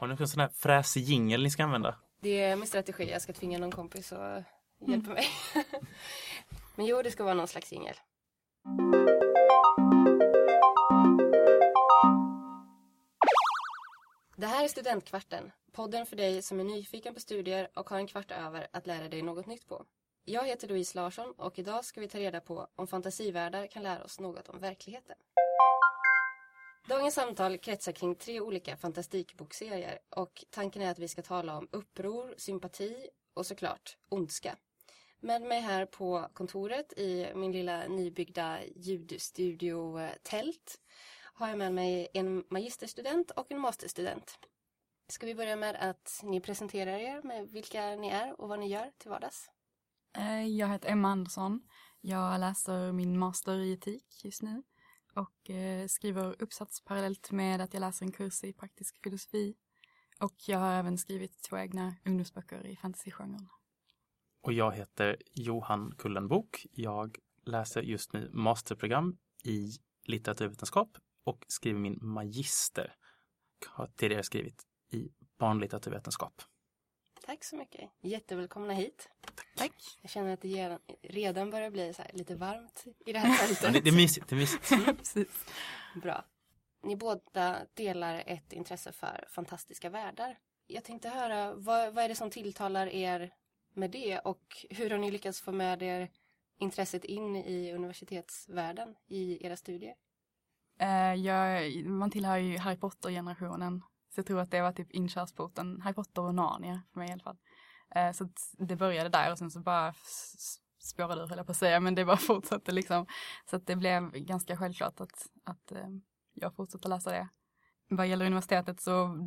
Har ni någon sån här fräsig jingel ni ska använda? Det är min strategi. Jag ska tvinga någon kompis att hjälpa mig. Men jo, det ska vara någon slags jingel. Det här är Studentkvarten, podden för dig som är nyfiken på studier och har en kvart över att lära dig något nytt på. Jag heter Louise Larsson och idag ska vi ta reda på om fantasivärldar kan lära oss något om verkligheten. Dagens samtal kretsar kring tre olika fantastikbokserier och tanken är att vi ska tala om uppror, sympati och såklart ondska. Med mig här på kontoret i min lilla nybyggda ljudstudio-tält har jag med mig en magisterstudent och en masterstudent. Ska vi börja med att ni presenterar er med vilka ni är och vad ni gör till vardags? Eh, jag heter Emma Andersson. Jag läser min master i etik just nu och eh, skriver uppsats parallellt med att jag läser en kurs i praktisk filosofi. Och jag har även skrivit två egna ungdomsböcker i fantasygenren. Och jag heter Johan Kullenbok. Jag läser just nu masterprogram i litteraturvetenskap och skriver min magister. Har tidigare skrivit i barnlitteraturvetenskap. Tack så mycket. Jättevälkomna hit. Tack. Jag känner att det redan börjar bli lite varmt i det här fältet. ja, det, det är mysigt. Det är mysigt. Precis. Bra. Ni båda delar ett intresse för fantastiska världar. Jag tänkte höra, vad, vad är det som tilltalar er med det och hur har ni lyckats få med er intresset in i universitetsvärlden i era studier? Uh, jag, man tillhör ju Harry Potter-generationen. Så jag tror att det var typ inkörsporten, Harry Potter och Narnia för mig i alla fall. Eh, så det började där och sen så bara spårade ur höll jag på att säga, men det bara fortsatte liksom. Så att det blev ganska självklart att, att eh, jag fortsatte läsa det vad gäller universitetet så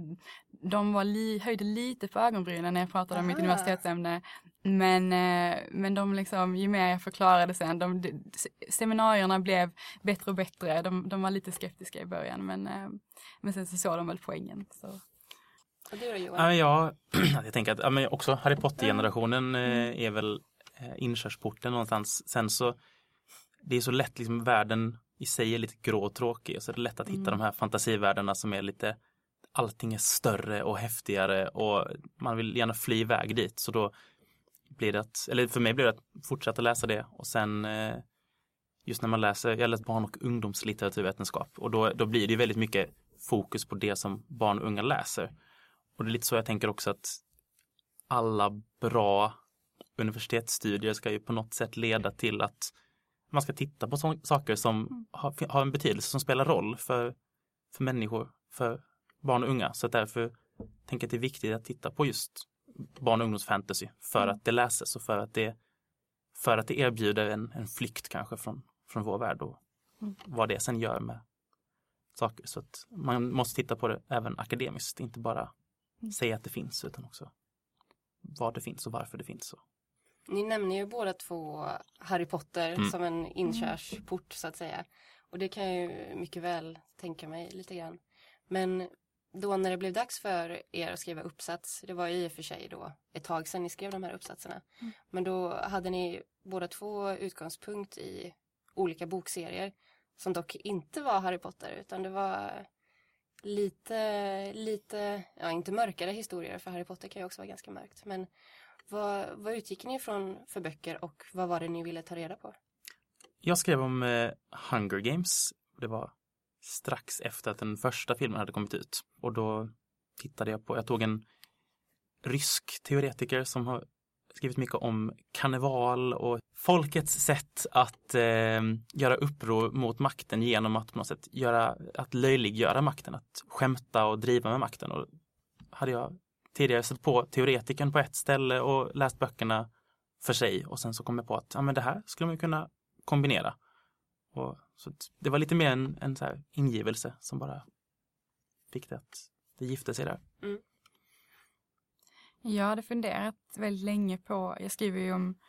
de var li, höjde lite på ögonbrynen när jag pratade Aha. om mitt universitetsämne. Men, eh, men de liksom, ju mer jag förklarade sen, de, de, seminarierna blev bättre och bättre. De, de var lite skeptiska i början men, eh, men sen så såg de väl poängen. Så. Och du då Johan? Ja, jag tänker att ja, men också Harry Potter-generationen mm. är väl inkörsporten någonstans. Sen så det är så lätt liksom världen i sig är lite grå och tråkig och så är det lätt att hitta mm. de här fantasivärldarna som är lite allting är större och häftigare och man vill gärna fly iväg dit så då blir det att, eller för mig blir det att fortsätta läsa det och sen eh, just när man läser, jag läst barn och ungdomslitteraturvetenskap och då, då blir det väldigt mycket fokus på det som barn och unga läser. Och det är lite så jag tänker också att alla bra universitetsstudier ska ju på något sätt leda till att man ska titta på så, saker som mm. har, har, en betydelse, som spelar roll för, för människor, för barn och unga. Så därför tänker jag att det är viktigt att titta på just barn och ungdomsfantasy för mm. att det läses och för att det, för att det erbjuder en, en flykt kanske från, från vår värld och mm. vad det sen gör med saker. Så att man måste titta på det även akademiskt, inte bara mm. säga att det finns utan också vad det finns och varför det finns. Ni nämner ju båda två Harry Potter mm. som en inkörsport så att säga. Och det kan jag ju mycket väl tänka mig lite grann. Men då när det blev dags för er att skriva uppsats, det var ju i och för sig då ett tag sedan ni skrev de här uppsatserna. Mm. Men då hade ni båda två utgångspunkt i olika bokserier som dock inte var Harry Potter utan det var lite, lite, ja inte mörkare historier för Harry Potter kan ju också vara ganska mörkt men vad, vad utgick ni ifrån för böcker och vad var det ni ville ta reda på? Jag skrev om eh, Hunger Games. Det var strax efter att den första filmen hade kommit ut. Och då tittade jag på, jag tog en rysk teoretiker som har skrivit mycket om karneval och folkets sätt att eh, göra uppror mot makten genom att på något sätt göra, att löjliggöra makten, att skämta och driva med makten. Och hade jag tidigare sett på teoretiken på ett ställe och läst böckerna för sig och sen så kom jag på att ja, men det här skulle man kunna kombinera. Och, så det var lite mer en, en så här ingivelse som bara fick det att det gifte sig där. Mm. Jag hade funderat väldigt länge på, jag skriver ju om,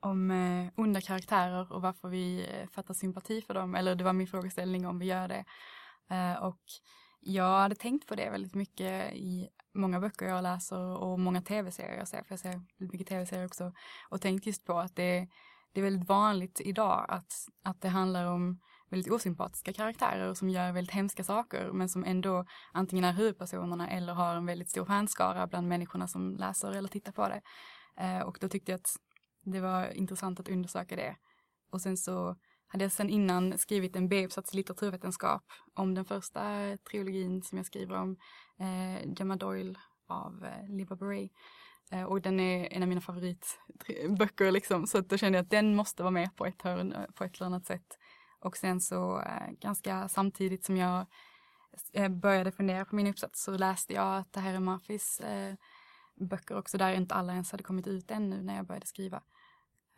om eh, onda karaktärer och varför vi eh, fattar sympati för dem, eller det var min frågeställning om vi gör det. Eh, och jag hade tänkt på det väldigt mycket i många böcker jag läser och många tv-serier jag ser, för jag ser mycket tv-serier också, och tänkt just på att det, det är väldigt vanligt idag att, att det handlar om väldigt osympatiska karaktärer som gör väldigt hemska saker men som ändå antingen är huvudpersonerna eller har en väldigt stor fanskara bland människorna som läser eller tittar på det. Eh, och då tyckte jag att det var intressant att undersöka det. Och sen så hade jag sedan innan skrivit en B-uppsats i litteraturvetenskap om den första trilogin som jag skriver om, eh, Gemma Doyle av eh, Liva Beret. Eh, och den är en av mina favoritböcker liksom, så att då kände jag att den måste vara med på ett hörn eh, på ett eller annat sätt. Och sen så eh, ganska samtidigt som jag eh, började fundera på min uppsats så läste jag att det här är Murphys eh, böcker också där inte alla ens hade kommit ut ännu när jag började skriva.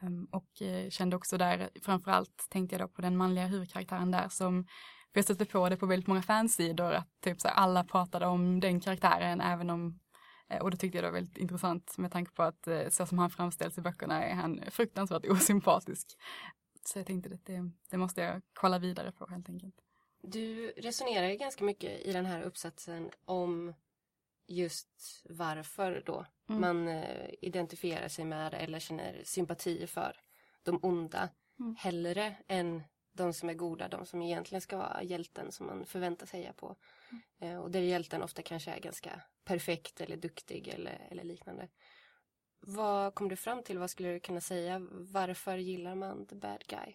Ehm, och eh, kände också där, framförallt tänkte jag då på den manliga huvudkaraktären där som, för jag stötte på det på väldigt många fansidor att typ så här, alla pratade om den karaktären även om eh, och då tyckte jag det var väldigt intressant med tanke på att eh, så som han framställs i böckerna är han fruktansvärt osympatisk. Så jag tänkte att det, det måste jag kolla vidare på helt enkelt. Du resonerar ju ganska mycket i den här uppsatsen om just varför då mm. man eh, identifierar sig med eller känner sympati för de onda mm. hellre än de som är goda, de som egentligen ska vara hjälten som man förväntar sig på. Mm. Eh, och där hjälten ofta kanske är ganska perfekt eller duktig eller, eller liknande. Vad kom du fram till? Vad skulle du kunna säga? Varför gillar man the bad guy?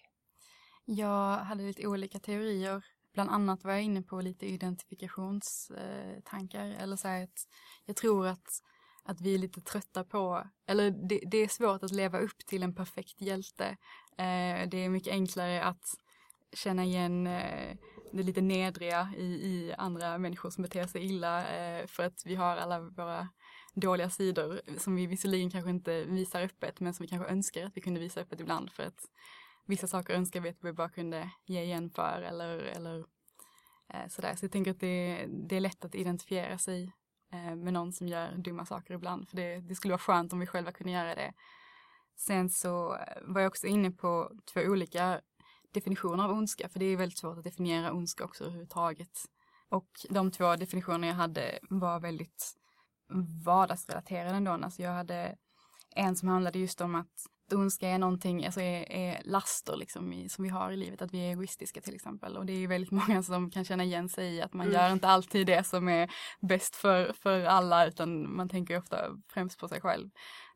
Jag hade lite olika teorier bland annat var jag inne på lite identifikationstankar. Eh, eller så här att jag tror att, att vi är lite trötta på, eller det, det är svårt att leva upp till en perfekt hjälte. Eh, det är mycket enklare att känna igen eh, det lite nedriga i, i andra människor som beter sig illa för att vi har alla våra dåliga sidor som vi visserligen kanske inte visar öppet men som vi kanske önskar att vi kunde visa öppet ibland för att vissa saker önskar vi att vi bara kunde ge igen för eller, eller eh, sådär. Så jag tänker att det, det är lätt att identifiera sig eh, med någon som gör dumma saker ibland. För det, det skulle vara skönt om vi själva kunde göra det. Sen så eh, var jag också inne på två olika definitioner av ondska, för det är väldigt svårt att definiera ondska också överhuvudtaget. Och de två definitioner jag hade var väldigt vardagsrelaterade ändå. Alltså jag hade en som handlade just om att ondska är någonting, alltså är, är laster liksom i, som vi har i livet, att vi är egoistiska till exempel. Och det är väldigt många som kan känna igen sig i att man mm. gör inte alltid det som är bäst för, för alla utan man tänker ofta främst på sig själv.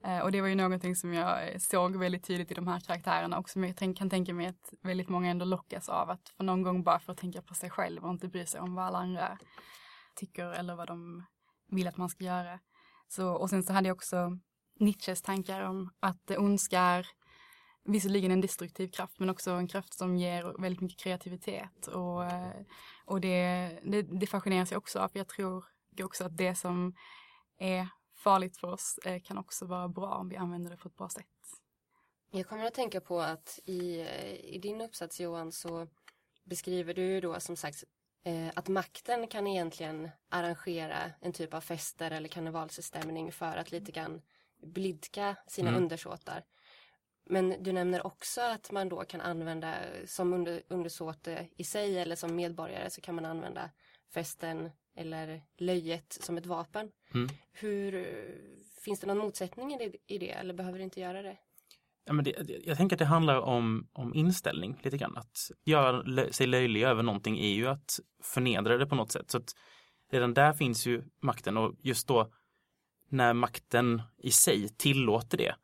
Eh, och det var ju någonting som jag såg väldigt tydligt i de här karaktärerna och som jag tänk, kan tänka mig att väldigt många ändå lockas av att för någon gång bara för att tänka på sig själv och inte bry sig om vad alla andra tycker eller vad de vill att man ska göra. Så, och sen så hade jag också Nietzsches tankar om att ondska är visserligen en destruktiv kraft men också en kraft som ger väldigt mycket kreativitet och, eh, och det, det, det fascineras jag också av för jag tror också att det som är farligt för oss eh, kan också vara bra om vi använder det på ett bra sätt. Jag kommer att tänka på att i, eh, i din uppsats Johan så beskriver du då som sagt att makten kan egentligen arrangera en typ av fester eller karnevalsstämning för att lite grann blidka sina mm. undersåtar. Men du nämner också att man då kan använda som under, undersåte i sig eller som medborgare så kan man använda festen eller löjet som ett vapen. Mm. Hur, finns det någon motsättning i det, i det eller behöver det inte göra det? Ja, men det, jag tänker att det handlar om, om inställning lite grann. Att göra sig löjlig över någonting är ju att förnedra det på något sätt. Så att redan där finns ju makten och just då när makten i sig tillåter det,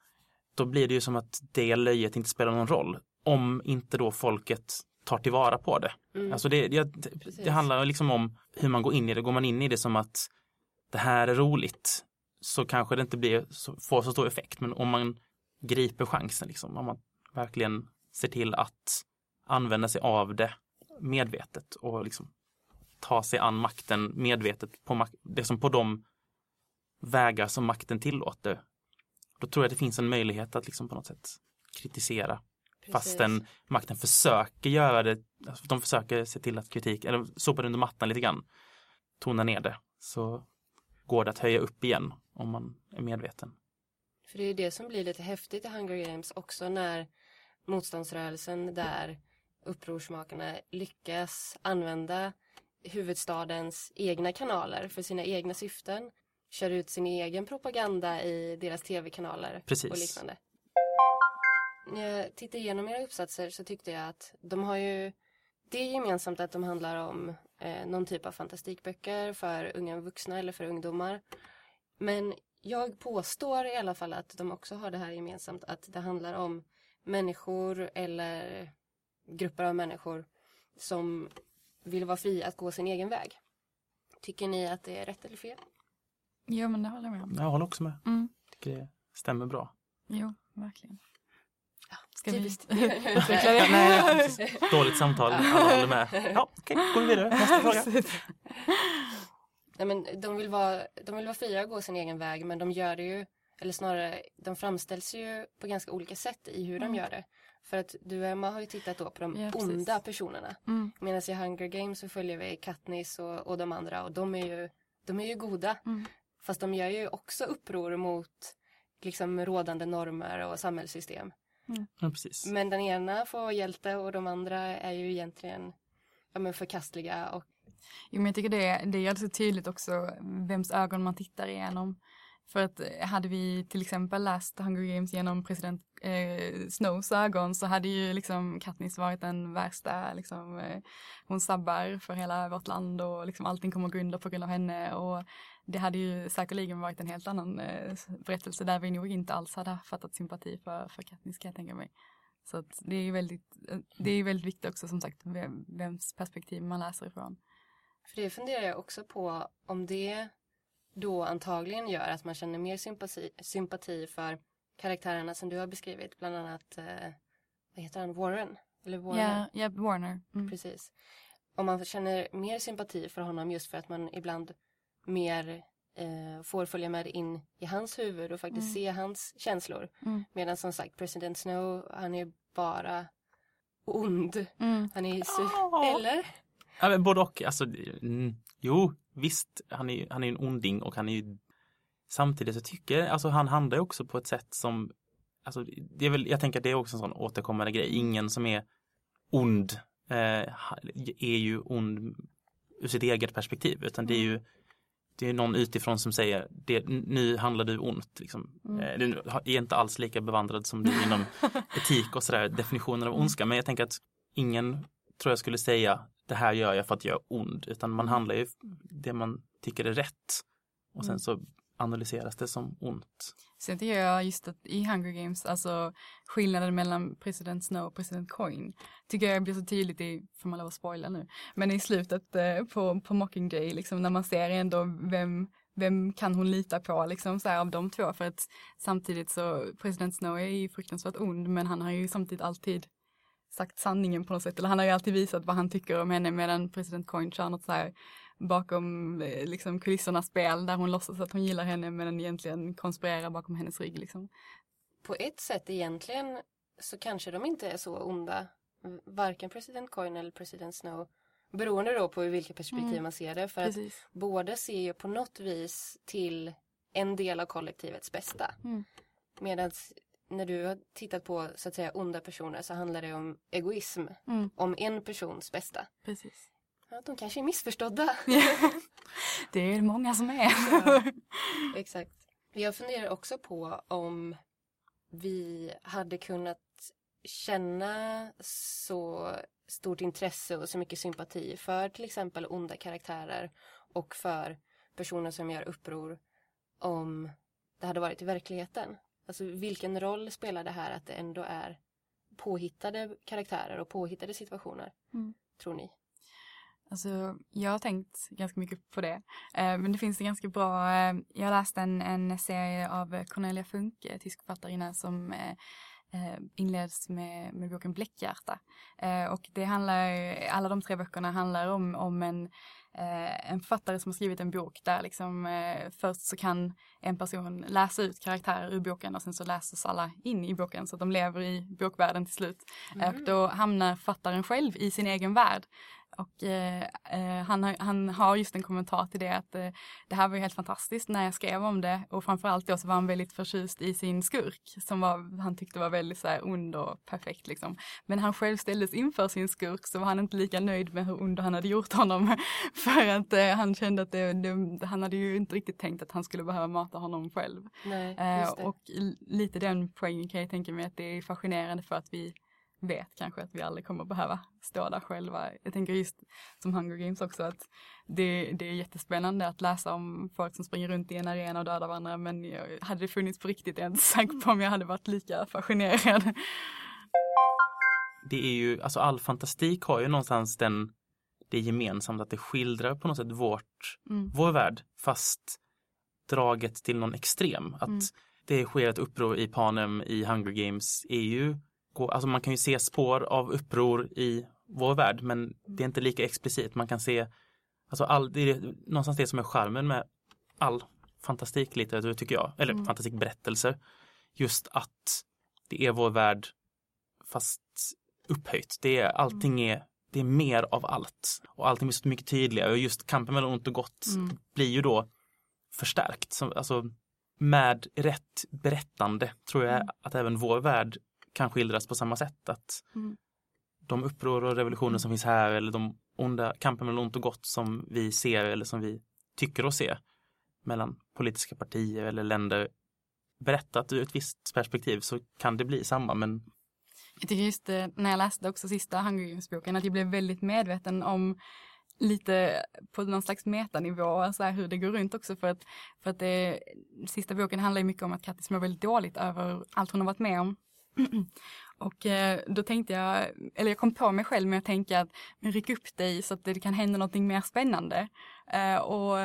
då blir det ju som att det löjet inte spelar någon roll. Om inte då folket tar tillvara på det. Mm. Alltså det, det, det, handlar liksom om hur man går in i det. Går man in i det som att det här är roligt så kanske det inte blir, får så stor effekt. Men om man griper chansen, liksom, om man verkligen ser till att använda sig av det medvetet och liksom ta sig an makten medvetet på, det som på de vägar som makten tillåter. Då tror jag att det finns en möjlighet att liksom på något sätt kritisera. Precis. Fastän makten försöker göra det, alltså de försöker se till att kritik, eller sopa under mattan lite grann, tona ner det, så går det att höja upp igen om man är medveten. För det är det som blir lite häftigt i Hunger Games också när motståndsrörelsen där upprorsmakarna lyckas använda huvudstadens egna kanaler för sina egna syften kör ut sin egen propaganda i deras tv-kanaler och liknande. När jag tittade igenom era uppsatser så tyckte jag att de har ju det är gemensamt att de handlar om eh, någon typ av fantastikböcker för unga vuxna eller för ungdomar. Men jag påstår i alla fall att de också har det här gemensamt att det handlar om människor eller grupper av människor som vill vara fria att gå sin egen väg. Tycker ni att det är rätt eller fel? Jo, men det håller jag med om. Jag håller också med. Mm. Tycker det stämmer bra. Jo, verkligen. Ska Typiskt. vi utveckla det? Nej. Dåligt samtal, alla håller med. Ja, okej, går vi vidare. Nästa fråga. Nej, men de, vill vara, de vill vara fria att gå sin egen väg men de gör det ju, eller snarare de framställs ju på ganska olika sätt i hur Mm. de gör det. För att du och Emma har ju tittat då på de Ja, precis. onda personerna. Mm. Medan i Hunger Games så följer vi Katniss och, och de andra och de är ju, de är ju goda. Mm. Fast de gör ju också uppror mot liksom rådande normer och samhällssystem. Ja, precis. Men den ena får hjälte och de andra är ju egentligen ja, men förkastliga och Jo, men jag tycker det, det är alltså tydligt också vems ögon man tittar igenom. För att eh, hade vi till exempel läst Hunger Games genom president eh, Snows ögon så hade ju liksom Katniss varit den värsta, liksom, eh, hon sabbar för hela vårt land och liksom allting kommer att gå under på grund av henne och det hade ju säkerligen varit en helt annan eh, berättelse där vi nog inte alls hade fattat sympati för, för Katniss kan jag tänka mig. Så att det är ju väldigt, eh, det är väldigt viktigt också som sagt vem, vems perspektiv man läser ifrån. För det funderar jag också på om det då antagligen gör att man känner mer sympati, sympati för karaktärerna som du har beskrivit, bland annat eh, vad heter han, Warren? Eller Warner? Ja, ja Warner. Mm. Precis. Om man känner mer sympati för honom just för att man ibland mer eh, får följa med in i hans huvud och faktiskt Mm. se hans känslor. Mm. Medan som sagt President Snow, han är bara ond. Mm. Han är så... Ja. Eller? Ja, men både och. Alltså, mm, jo, visst, han är, han är en onding och han är ju samtidigt så tycker jag, alltså han handlar ju också på ett sätt som, alltså det är väl, jag tänker att det är också en sån återkommande grej. Ingen som är ond eh, är ju ond ur sitt eget perspektiv, utan det är ju det är någon utifrån som säger det, nu handlar du ont. Liksom. Mm. Eh, Du är inte alls lika bevandrad som du inom etik och sådär, definitioner av ondska. Men jag tänker att ingen tror jag skulle säga det här gör jag för att jag är ond. Utan man handlar ju det man tycker är rätt. Och sen Mm. så analyseras det som ont. Sen tycker jag just att i Hunger Games, alltså skillnaden mellan President Snow och President Coin, tycker jag blir så tydligt i, får man lov att spoila nu, men i slutet eh, på, på Mockingjay, liksom när man ser ändå vem, vem kan hon lita på liksom så här, av de två, för att samtidigt så, President Snow är ju fruktansvärt ond, men han har ju samtidigt alltid sagt sanningen på något sätt, eller han har ju alltid visat vad han tycker om henne medan President Coin kör något så här bakom eh, liksom kulissernas spel där hon låtsas att hon gillar henne men egentligen konspirerar bakom hennes rygg liksom. På ett sätt egentligen så kanske de inte är så onda. Varken President Coin eller President Snow. Beroende då på vilka perspektiv Mm. man ser det. För att Precis. båda ser ju på något vis till en del av kollektivets bästa. Mm. Medan när du har tittat på så att säga onda personer så handlar det om egoism. Mm, Om en persons bästa. precis. Ja, de kanske är missförstådda. Det är många som är. Ja. Exakt. Jag funderar också på om vi hade kunnat känna så stort intresse och så mycket sympati för till exempel onda karaktärer och för personer som gör uppror om det hade varit i verkligheten. Alltså vilken roll spelar det här att det ändå är påhittade karaktärer och påhittade situationer, Mm. tror ni? Alltså, jag har tänkt ganska mycket på det. Eh, men det finns en ganska bra, eh, jag läste en, en serie av Cornelia Funke, tysk författarinna som eh, eh, inleds med, med boken Bläckhjärta. Eh, och det handlar, alla de tre böckerna handlar om, om en, eh, en författare som har skrivit en bok där liksom eh, först så kan en person läsa ut karaktärer ur boken och sen så läses alla in i boken så att de lever i bokvärlden till slut. Mm. Och då hamnar författaren själv i sin egen värld. Och eh, eh, han, har, han har just en kommentar till det att eh, det här var ju helt fantastiskt när jag skrev om det och framförallt då så var han väldigt förtjust i sin skurk som var, han tyckte var väldigt så här ond och perfekt liksom. Men han själv ställdes inför sin skurk så var han inte lika nöjd med hur ond han hade gjort honom för att eh, han kände att det, det, han hade ju inte riktigt tänkt att han skulle behöva mata honom själv. Nej, Eh, och lite den poängen kan jag tänka mig att det är fascinerande för att vi vet kanske att vi aldrig kommer behöva stå där själva. Jag tänker just som Hunger Games också att det, det är jättespännande att läsa om folk som springer runt i en arena och dödar varandra men jag, hade det funnits på riktigt är jag inte säker på om jag hade varit lika fascinerad. Det är ju, alltså all fantastik har ju någonstans den det gemensamt att det skildrar på något sätt vårt, mm. vår värld fast draget till någon extrem. Att mm. det sker ett uppror i Panem i Hunger Games är ju, alltså man kan ju se spår av uppror i vår värld men det är inte lika explicit. Man kan se, alltså all, det är någonstans det som är charmen med all fantastiklitteratur tycker jag, eller mm. fantastikberättelser. Just att det är vår värld fast upphöjt. Det är, allting är det är mer av allt. Och allting blir så mycket tydligare och just kampen mellan ont och gott mm. blir ju då förstärkt. Så, alltså, med rätt berättande tror jag mm. att även vår värld kan skildras på samma sätt. Att mm. De uppror och revolutioner som finns här eller de onda kampen mellan ont och gott som vi ser eller som vi tycker oss se mellan politiska partier eller länder berättat ur ett visst perspektiv så kan det bli samma men jag tycker just eh, när jag läste också sista Hunger Games-boken att jag blev väldigt medveten om lite på någon slags metanivå, så här, hur det går runt också för att, för att det, sista boken handlar mycket om att Kattis mår väldigt dåligt över allt hon har varit med om. Och eh, då tänkte jag, eller jag kom på mig själv med att tänka att ryck upp dig så att det kan hända någonting mer spännande. Eh, och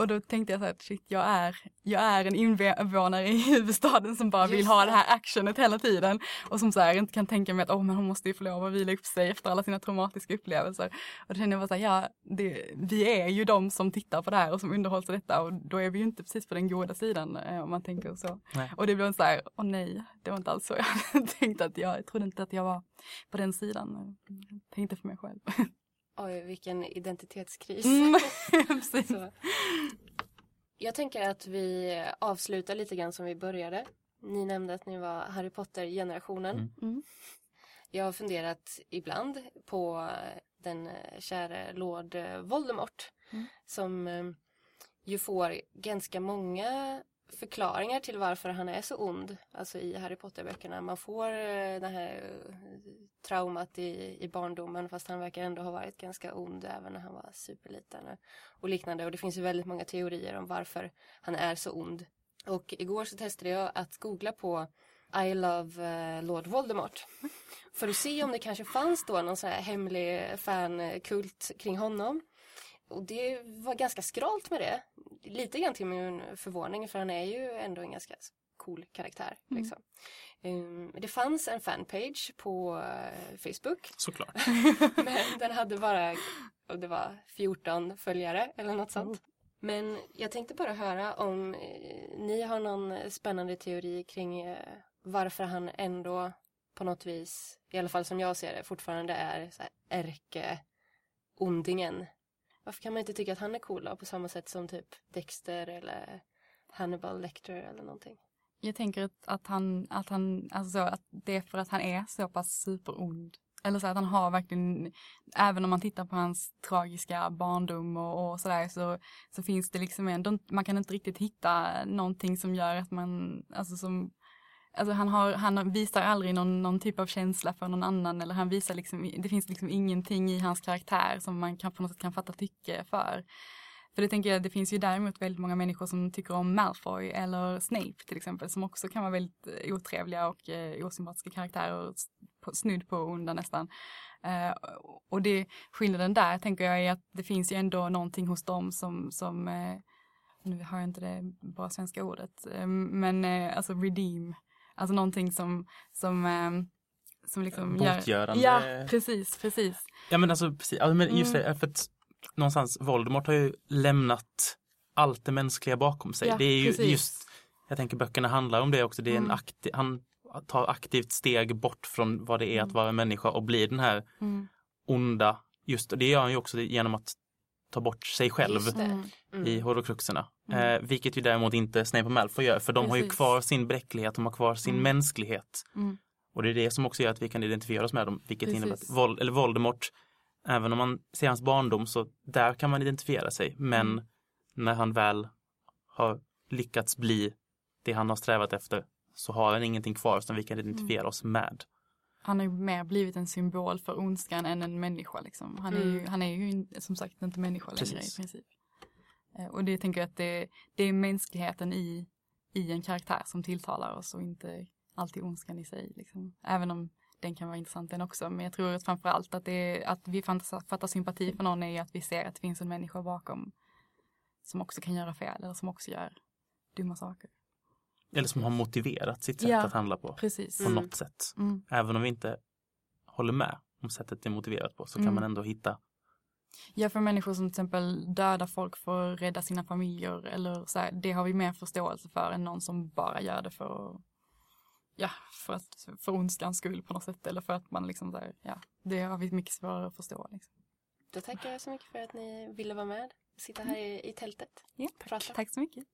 och då tänkte jag så här, shit, jag är, jag är en invånare i huvudstaden som bara Just vill ha det här actionet hela tiden. Och som så här inte kan tänka mig att oh, men hon måste ju få lov att vila upp sig efter alla sina traumatiska upplevelser. Och då kände jag bara så här, ja, det, vi är ju de som tittar på det här och som underhålls av detta och då är vi ju inte precis på den goda sidan eh, om man tänker så. Nej. Och det blev så här, åh oh, nej, det var inte alls så jag hade tänkt att jag, jag trodde inte att jag var på den sidan. Jag tänkte för mig själv. Oj, vilken identitetskris. Mm, jag tänker att vi avslutar lite grann som vi började. Ni nämnde att ni var Harry Potter-generationen. Mm. Mm. Jag har funderat ibland på den käre Lord Voldemort mm. som eh, ju får ganska många förklaringar till varför han är så ond, alltså i Harry Potter-böckerna. Man får eh, det här eh, traumat i, i barndomen fast han verkar ändå ha varit ganska ond även när han var superliten och liknande. Och det finns ju väldigt många teorier om varför han är så ond. Och igår så testade jag att googla på I love uh, Lord Voldemort. För att se om det kanske fanns då någon sån här hemlig fankult kring honom. Och det var ganska skralt med det. Lite grann till min förvåning för han är ju ändå en ganska cool karaktär. Mm. Liksom. Um, det fanns en fanpage på uh, Facebook. Såklart. men den hade bara, det var 14 följare eller något sånt. Mm. Men jag tänkte bara höra om uh, ni har någon spännande teori kring uh, varför han ändå på något vis, i alla fall som jag ser det, fortfarande är så ärke-ondingen varför kan man inte tycka att han är cool då, på samma sätt som typ Dexter eller Hannibal Lecter eller någonting? Jag tänker att, att han, att han, alltså så, att det är för att han är så pass superond. Eller så att han har verkligen, även om man tittar på hans tragiska barndom och, och sådär så, så finns det liksom en, man kan inte riktigt hitta någonting som gör att man, alltså som Alltså han, har, han visar aldrig någon, någon typ av känsla för någon annan eller han visar liksom, det finns liksom ingenting i hans karaktär som man kan, på något sätt kan fatta tycke för. För det tänker jag, det finns ju däremot väldigt många människor som tycker om Malfoy eller Snape till exempel som också kan vara väldigt eh, otrevliga och eh, osympatiska karaktärer, snudd på onda nästan. Uh, och det skillnaden där tänker jag är att det finns ju ändå någonting hos dem som, som uh, nu har jag inte det bra svenska ordet, uh, men alltså redeem Alltså någonting som, som, eh, som liksom Botgörande. Gör, ja, precis, precis. Ja men alltså, precis, ja, men just mm. det, för att någonstans, Voldemort har ju lämnat allt det mänskliga bakom sig. Ja, det är ju precis. just, jag tänker böckerna handlar om det också, det är en mm. aktiv, han tar aktivt steg bort från vad det är mm. att vara människa och bli den här mm. onda, just det gör han ju också genom att ta bort sig själv mm. i horrocruxerna. Mm. Eh, vilket ju däremot inte Snape och Malfoy gör för de Precis. har ju kvar sin bräcklighet, de har kvar sin mm. mänsklighet. Mm. Och det är det som också gör att vi kan identifiera oss med dem, vilket Precis. innebär att Vol eller Voldemort, även om man ser hans barndom så där kan man identifiera sig. Men mm. när han väl har lyckats bli det han har strävat efter så har han ingenting kvar som vi kan identifiera mm. oss med. han har ju mer blivit en symbol för ondskan än en människa liksom. Han är ju, Mm. han är ju som sagt inte människa längre Precis. i princip. Eh, Och det tänker jag att det, det är mänskligheten i, i en karaktär som tilltalar oss och inte alltid ondskan i sig liksom. Även om den kan vara intressant den också. Men jag tror att framförallt att, det att vi fattar, sympati för någon är att vi ser att det finns en människa bakom som också kan göra fel eller som också gör dumma saker. Eller som har motiverat sitt sätt Ja. att handla på. Precis. På Mm. något sätt. Mm. Även om vi inte håller med om sättet det är motiverat på så kan Mm. man ändå hitta Ja, för människor som till exempel dödar folk för att rädda sina familjer eller så här, det har vi mer förståelse för än någon som bara gör det för att, ja, för att, för ondskans skull på något sätt eller för att man liksom där, ja, det har vi mycket svårare att förstå liksom. Då tackar jag så mycket för att ni ville vara med. Sitta här i, i tältet. Ja, Prata. tack så mycket.